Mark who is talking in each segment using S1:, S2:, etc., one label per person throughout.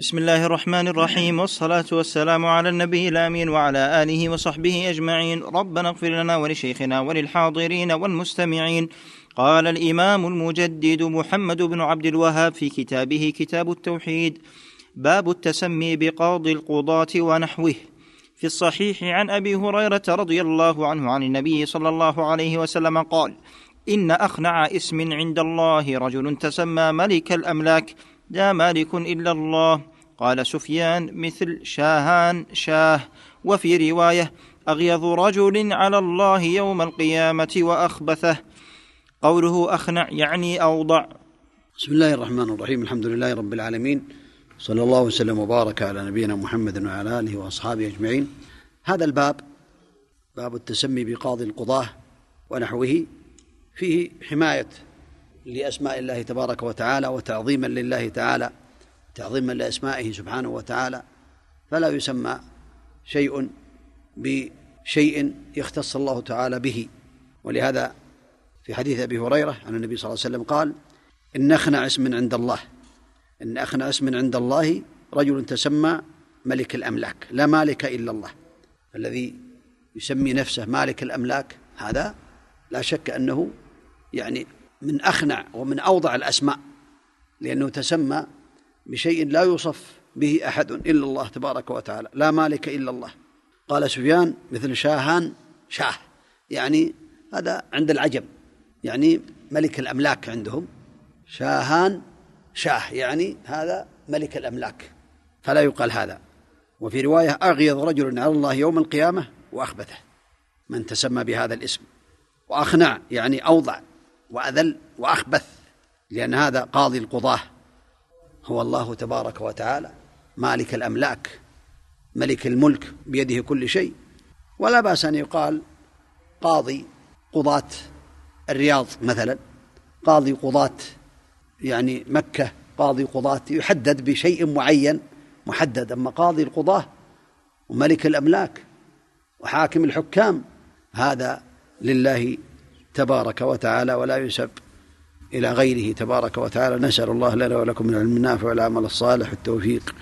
S1: بسم الله الرحمن الرحيم والصلاة والسلام على النبي الآمين وعلى آله وصحبه أجمعين. ربنا اغفر لنا ولشيخنا وللحاضرين والمستمعين. قال الإمام المجدد محمد بن عبد الوهاب في كتابه كتاب التوحيد باب التسمي بقاضي القضاة ونحوه. في الصحيح عن أبي هريرة رضي الله عنه عن النبي صلى الله عليه وسلم قال إن أخنع اسم عند الله رجل تسمى ملك الأملاك لا مالك إلا الله. قال سفيان مثل شاهان شاه. وفي رواية أغيظ رجل على الله يوم القيامة وأخبثه. قوله أخنع يعني أوضع.
S2: بسم الله الرحمن الرحيم. الحمد لله رب العالمين. صلى الله وسلم وبارك على نبينا محمد وعلى آله وأصحابه أجمعين. هذا الباب باب التسمي بقاضي القضاة ونحوه. فيه حماية لأسماء الله تبارك وتعالى وتعظيما لله تعالى. تعظيما لأسمائه سبحانه وتعالى فلا يسمى شيء بشيء يختص الله تعالى به. ولهذا في حديث أبي هريرة عن النبي صلى الله عليه وسلم قال إن أخنع اسم عند الله. إن أخنع اسم عند الله رجل تسمى ملك الأملاك لا مالك إلا الله. الذي يسمي نفسه مالك الأملاك هذا لا شك أنه يعني من أخنع ومن أوضع الأسماء لأنه تسمى بشيء لا يوصف به أحد إلا الله تبارك وتعالى لا مالك إلا الله. قال سفيان مثل شاهان شاه. يعني هذا عند العجم يعني ملك الأملاك عندهم. شاهان شاه يعني هذا ملك الأملاك. فلا يقال هذا. وفي رواية أغيظ رجل على الله يوم القيامة وأخبثه. من تسمى بهذا الاسم. وأخنع يعني أوضع وأذل وأخبث. لأن هذا قاضي القضاة. هو الله تبارك وتعالى مالك الأملاك ملك الملك بيده كل شيء. ولا بأس أن يقال قاضي قضاة الرياض مثلا. قاضي قضاة يعني مكة قاضي قضاة يحدد بشيء معين محدد. أما قاضي القضاة وملك الأملاك وحاكم الحكام هذا لله تبارك وتعالى ولا يسب إلى غيره تبارك وتعالى. نسأل الله لنا ولكم من العلم النافع والعمل الصالح والتوفيق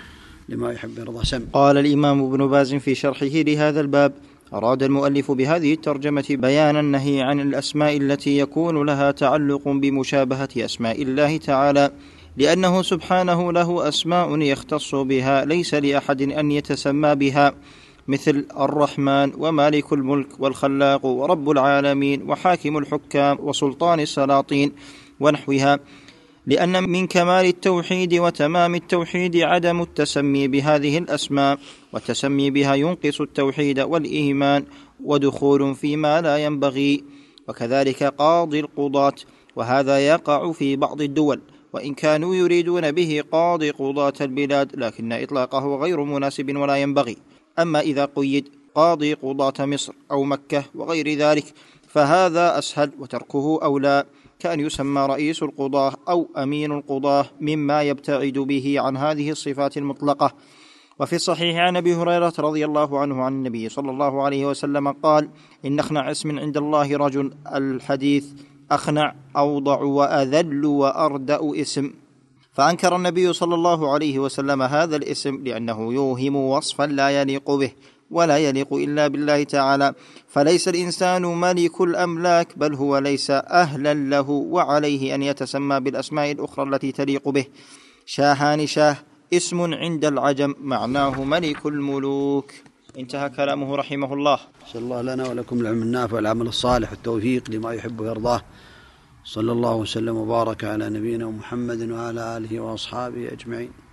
S2: لما يحب ويرضى. سم.
S1: قال الإمام ابن باز في شرحه لهذا الباب أراد المؤلف بهذه الترجمة بيان النهي عن الأسماء التي يكون لها تعلق بمشابهة أسماء الله تعالى لأنه سبحانه له أسماء يختص بها ليس لأحد أن يتسمى بها مثل الرحمن ومالك الملك والخلاق ورب العالمين وحاكم الحكام وسلطان السلاطين. ونحوها لأن من كمال التوحيد وتمام التوحيد عدم التسمي بهذه الأسماء والتسمي بها ينقص التوحيد والإيمان ودخول فيما لا ينبغي وكذلك قاضي القضاة وهذا يقع في بعض الدول وإن كانوا يريدون به قاضي قضاة البلاد لكن إطلاقه غير مناسب ولا ينبغي. أما إذا قيد قاضي قضاة مصر أو مكة وغير ذلك فهذا أسهل وتركه أولى. كأن يسمى رئيس القضاة أو أمين القضاة مما يبتعد به عن هذه الصفات المطلقة. وفي الصحيح عن أبي هريرة رضي الله عنه عن النبي صلى الله عليه وسلم قال إن أخنع اسم عند الله رجل الحديث أخنع أوضع وأذل وأردأ اسم. فأنكر النبي صلى الله عليه وسلم هذا الاسم لأنه يوهم وصفا لا يليق به. ولا يليق إلا بالله تعالى. فليس الإنسان ملك الأملاك بل هو ليس أهلا له وعليه أن يتسمى بالأسماء الأخرى التي تليق به. شاهان شاه اسم عند العجم معناه ملك الملوك. انتهى كلامه رحمه الله.
S2: صلى الله لنا ولكم العلم النافع والعمل الصالح والتوفيق لما يحب ويرضاه. صلى الله وسلم وبارك على نبينا محمد وعلى آله وأصحابه أجمعين.